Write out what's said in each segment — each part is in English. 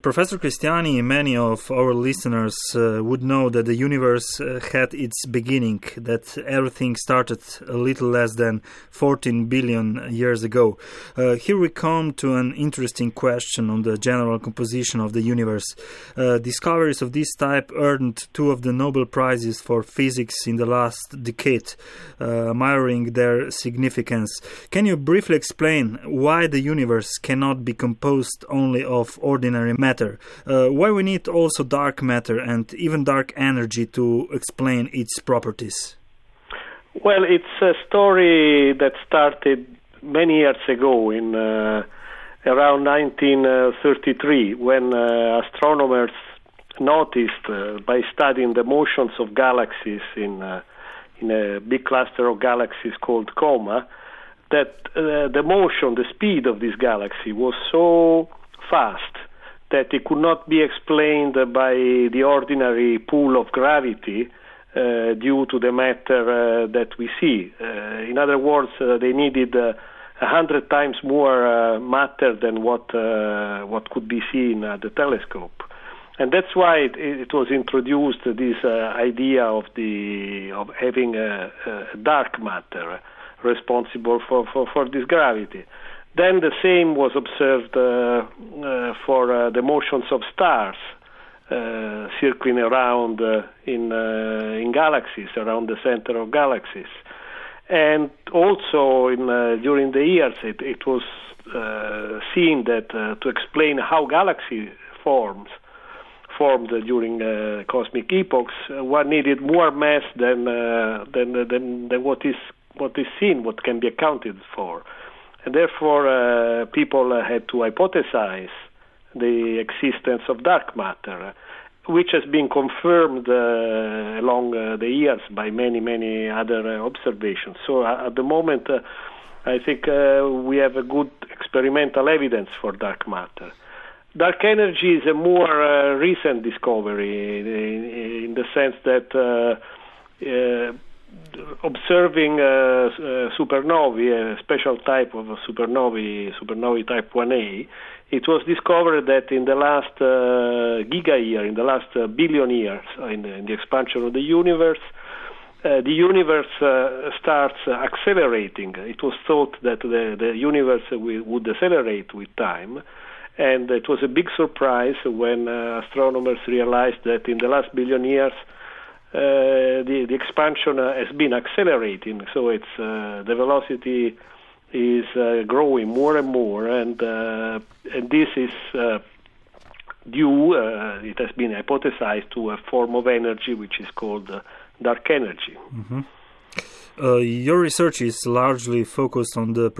Professor Cristiani, many of our listeners uh, would know that the universe uh, had its beginning, that everything started a little less than 14 billion years ago. Uh, here we come to an interesting question on the general composition of the universe. Uh, discoveries of this type earned two of the Nobel Prizes for physics in the last decade, uh, mirroring their significance. Can you briefly explain why the universe cannot be composed only of ordinary matter? Matter. Uh, why we need also dark matter and even dark energy to explain its properties? Well, it's a story that started many years ago in uh, around 1933 when uh, astronomers noticed uh, by studying the motions of galaxies in uh, in a big cluster of galaxies called Coma that uh, the motion, the speed of this galaxy was so fast that it could not be explained by the ordinary pull of gravity uh, due to the matter uh, that we see. Uh, in other words, uh, they needed uh, a hundred times more uh, matter than what what could be seen at the telescope, and that's why it, it was introduced this idea of the of having a, a dark matter responsible for, for, for this gravity. Then the same was observed uh, uh, for uh, the motions of stars uh, circling around uh, in uh, in galaxies, around the center of galaxies, and also in during the years it, it was seen that to explain how galaxy forms formed during cosmic epochs, one needed more mass than than, than than what is what is seen, what can be accounted for. Therefore, uh, people uh, had to hypothesize the existence of dark matter, which has been confirmed uh, along uh, the years by many, many other uh, observations. So uh, at the moment, I think we have a good experimental evidence for dark matter. Dark energy is a more recent discovery in, in, the sense that observing uh, uh, supernovae, a special type of supernovae, supernovae type 1a, it was discovered that in the last uh, giga year, in the last uh, billion years, uh, in the, in the, expansion of the universe, uh, the universe starts accelerating. It was thought that the, the universe would accelerate with time, and it was a big surprise when astronomers realized that in the last billion years, uh, the, the expansion uh, has been accelerating, so it's uh, the velocity is growing more and more, and and this is due, uh, it has been hypothesized to a form of energy which is called uh, dark energy. Mm-hmm. Uh, your research is largely focused on the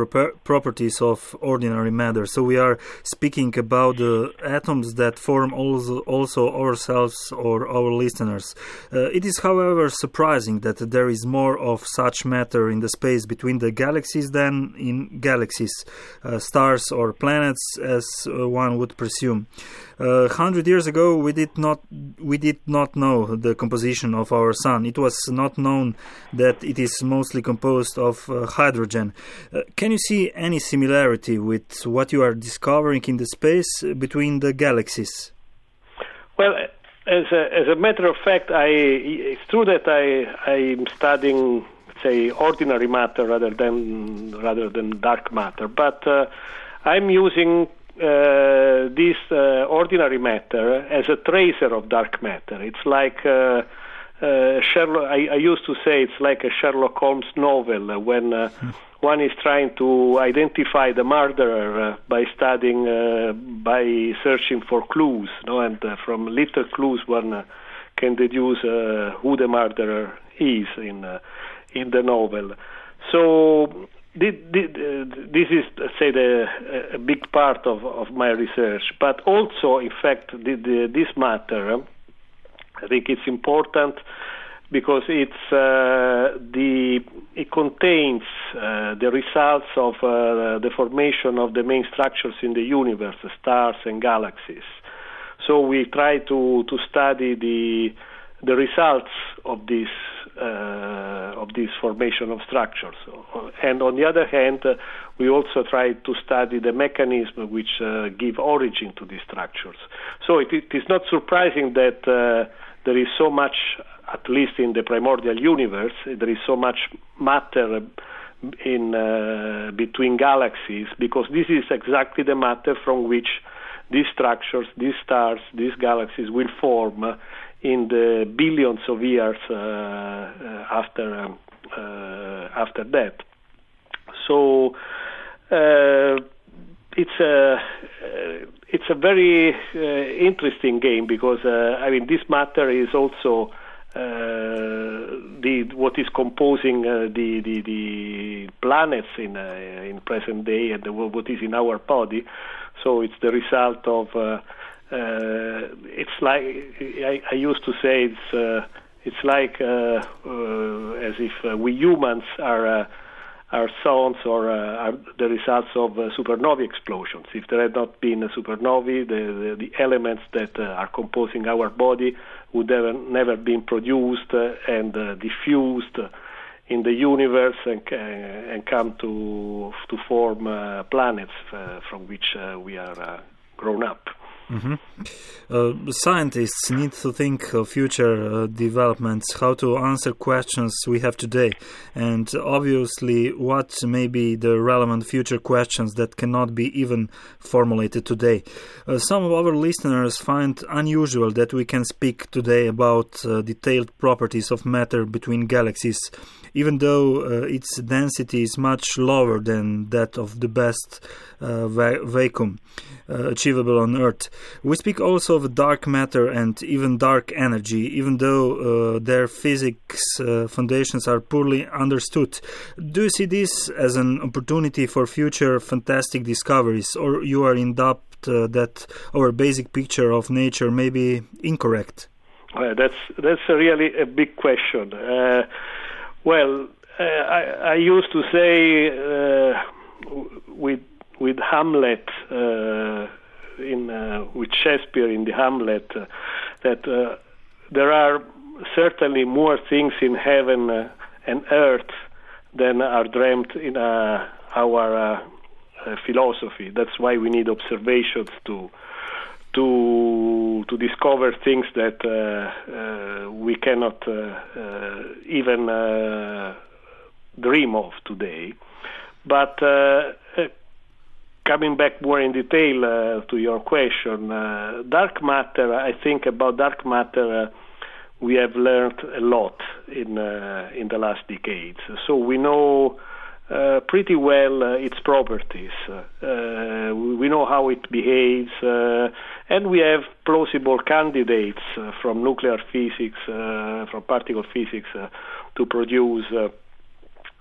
properties of ordinary matter. So we are speaking about the atoms that form also, also ourselves or our listeners. Uh, it is, however, surprising that there is more of such matter in the space between the galaxies than in galaxies, uh, stars or planets, as uh, one would presume. Uh, hundred years ago, we did not we did not know the composition of our sun. It was not known that it is mostly composed of uh, hydrogen. Uh, can you see any similarity with what you are discovering in the space between the galaxies? Well, as a, as a matter of fact, I, it's true that I I'm studying say ordinary matter rather than rather than dark matter, but uh, I'm using uh, this uh, ordinary matter as a tracer of dark matter. It's like uh, uh, Sherlock. I, I, used to say it's like a Sherlock Holmes novel when uh, hmm. one is trying to identify the murderer by studying, by searching for clues, no? and from little clues one can deduce who the murderer is in in the novel. So this is, say, the, a big part of, of my research, but also, in fact, the, the, this matter, I think it's important because it's uh, the it contains uh, the results of uh, the formation of the main structures in the universe, stars and galaxies. So we try to to study the the results of this uh, of this formation of structures. And on the other hand, uh, we also try to study the mechanism which uh, give origin to these structures. So it, it is not surprising that uh, there is so much, at least in the primordial universe, there is so much matter in uh, between galaxies because this is exactly the matter from which these structures, these stars, these galaxies will form in the billions of years uh, uh, after um, uh, after that. So it's a it's a very interesting game because I mean this matter is also the what is composing the, the, the planets in in present day and what is in our body. So it's the result of. Uh, it's like I, I, used to say it's uh, it's like uh, uh as if uh, we humans are are sounds or uh, are the results of uh, supernovae explosions. If there had not been a supernovae, the, the, the elements that uh, are composing our body would have never been produced and diffused in the universe and, and come to to form planets from which we are grown up. Mm-hmm. Uh, scientists need to think of future uh, developments, how to answer questions we have today, and obviously what may be the relevant future questions that cannot be even formulated today. Uh, some of our listeners find unusual that we can speak today about uh, detailed properties of matter between galaxies even though uh, its density is much lower than that of the best uh, va- vacuum achievable on Earth. We speak also of dark matter and even dark energy, even though uh, their physics uh, foundations are poorly understood. Do you see this as an opportunity for future fantastic discoveries, or you are in doubt uh, that our basic picture of nature may be incorrect? Well, that's that's a really a big question. Uh, well, uh, I, I, used to say uh, with with Hamlet uh, in uh, with Shakespeare in the Hamlet uh, that uh, there are certainly more things in heaven and earth than are dreamt in our philosophy. That's why we need observations to to to discover things that uh, uh, we cannot uh, even dream of today. But coming back more in detail uh, to your question, uh, dark matter, I think about dark matter, uh, we have learned a lot in in the last decades. So we know uh, pretty well uh, its properties. Uh, we know how it behaves, and we have plausible candidates from nuclear physics, from particle physics, to produce.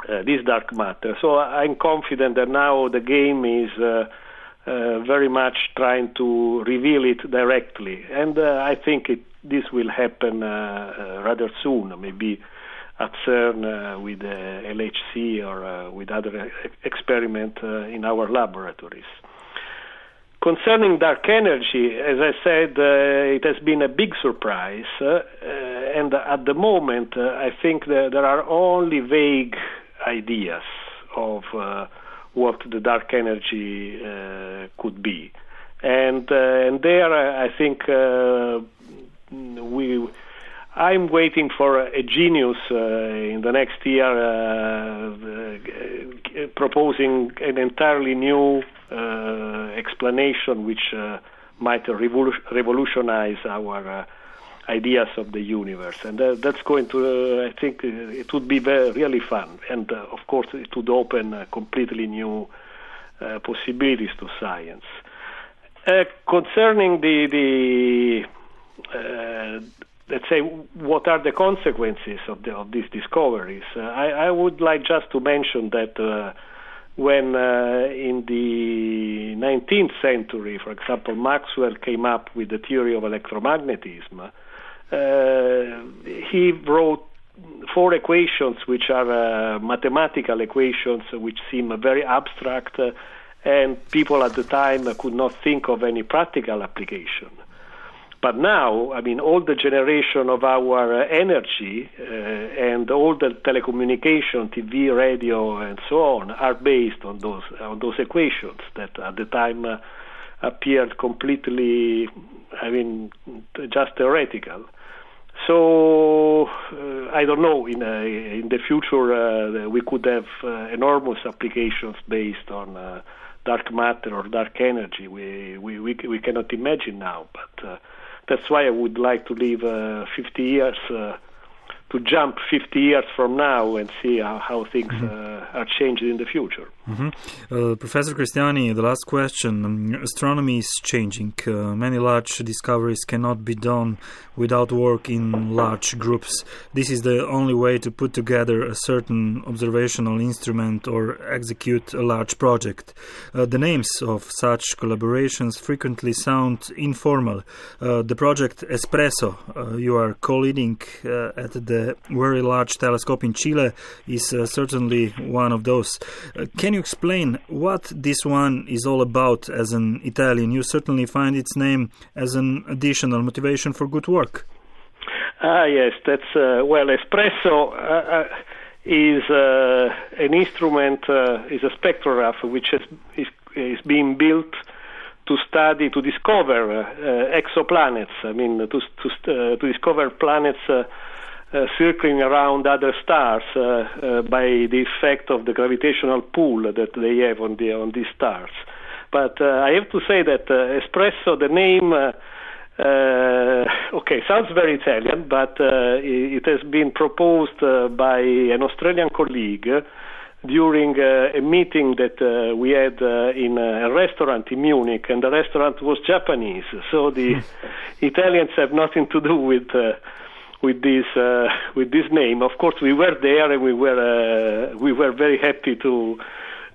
Uh, this dark matter. So I'm confident that now the game is uh, uh, very much trying to reveal it directly, and I think it, this will happen rather soon, maybe at CERN uh, with uh, LHC or uh, with other experiments in our laboratories. Concerning dark energy, as I said, it has been a big surprise, and at the moment, I think that there are only vague ideas of what the dark energy uh, could be. And, uh, and there, I think uh, we I'm waiting for a genius uh, in the next year uh, uh, proposing an entirely new uh, explanation which uh, might revolu- revolutionize our uh, ideas of the universe. And that's going to, I think, it would be very, really fun. And of course, it would open completely new possibilities to science. concerning the, the let's say, what are the consequences of, the, of these discoveries? Uh, I, I, would like just to mention that uh, when uh, in the 19th century, for example, Maxwell came up with the theory of electromagnetism, uh, he wrote four equations which are uh, mathematical equations which seem very abstract and people at the time could not think of any practical application. But now, I mean, all the generation of our uh, energy uh, and all the telecommunication, TV, radio, and so on are based on those on those equations that at the time uh, appeared completely, I mean, just theoretical. So uh, I don't know. In uh, in the future, uh, we could have enormous applications based on dark matter or dark energy. We we we, we cannot imagine now, but that's why I would like to live 50 years to jump 50 years from now and see how, how things mm-hmm. uh, are changed in the future. Mm-hmm. Uh, Professor Cristiani, the last question. Um, astronomy is changing. Uh, many large discoveries cannot be done without work in large groups. This is the only way to put together a certain observational instrument or execute a large project. Uh, the names of such collaborations frequently sound informal. Uh, the project Espresso, uh, you are co leading at the Very Large Telescope in Chile, is certainly one of those. can you explain what this one is all about as an Italian? You certainly find its name as an additional motivation for good work. Ah, yes, that's uh, well, espresso. Uh, uh is uh, an instrument, uh, is a spectrograph which has, is, is being built to study, to discover exoplanets. I mean, to to, to discover planets uh, circling around other stars uh, uh, by the effect of the gravitational pull that they have on the on these stars. But I have to say that Espresso, the name. Uh, okay, sounds very Italian, but uh, it has been proposed uh, by an Australian colleague during a meeting that we had in a restaurant in Munich, and the restaurant was Japanese. So the. Italians have nothing to do with with this uh, with this name. Of course, we were there and we were uh, we were very happy to.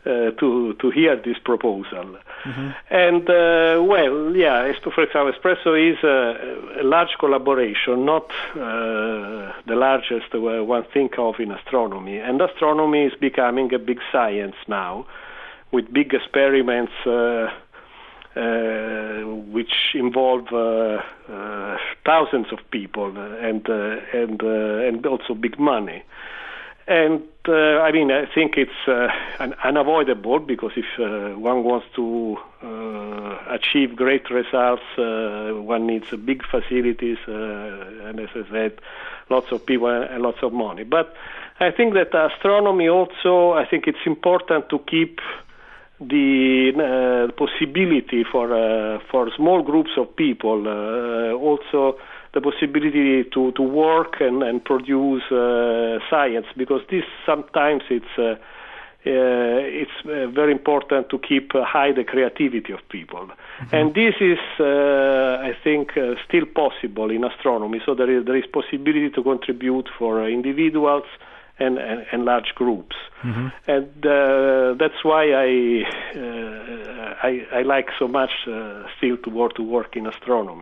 Uh, to to hear this proposal, mm-hmm. and uh, well, yeah. For example, Espresso is a, a large collaboration, not uh, the largest one think of in astronomy. And astronomy is becoming a big science now, with big experiments uh, uh, which involve uh, uh, thousands of people and and and also big money. And uh, I mean, I think it's uh, un- unavoidable because if uh, one wants to achieve great results, one needs big facilities and, as I said, lots of people and lots of money. But I think that astronomy also, I think it's important to keep the uh, possibility for uh, for small groups of people uh, also the possibility to, to work and, and produce uh, science because this sometimes it's uh, uh, it's very important to keep high the creativity of people, mm-hmm. and this is, I think, still possible in astronomy. So there is there is possibility to contribute for individuals, and, and, and large groups. Mm-hmm. And uh, that's why I, uh, I, I like so much uh, still to work to work in astronomy.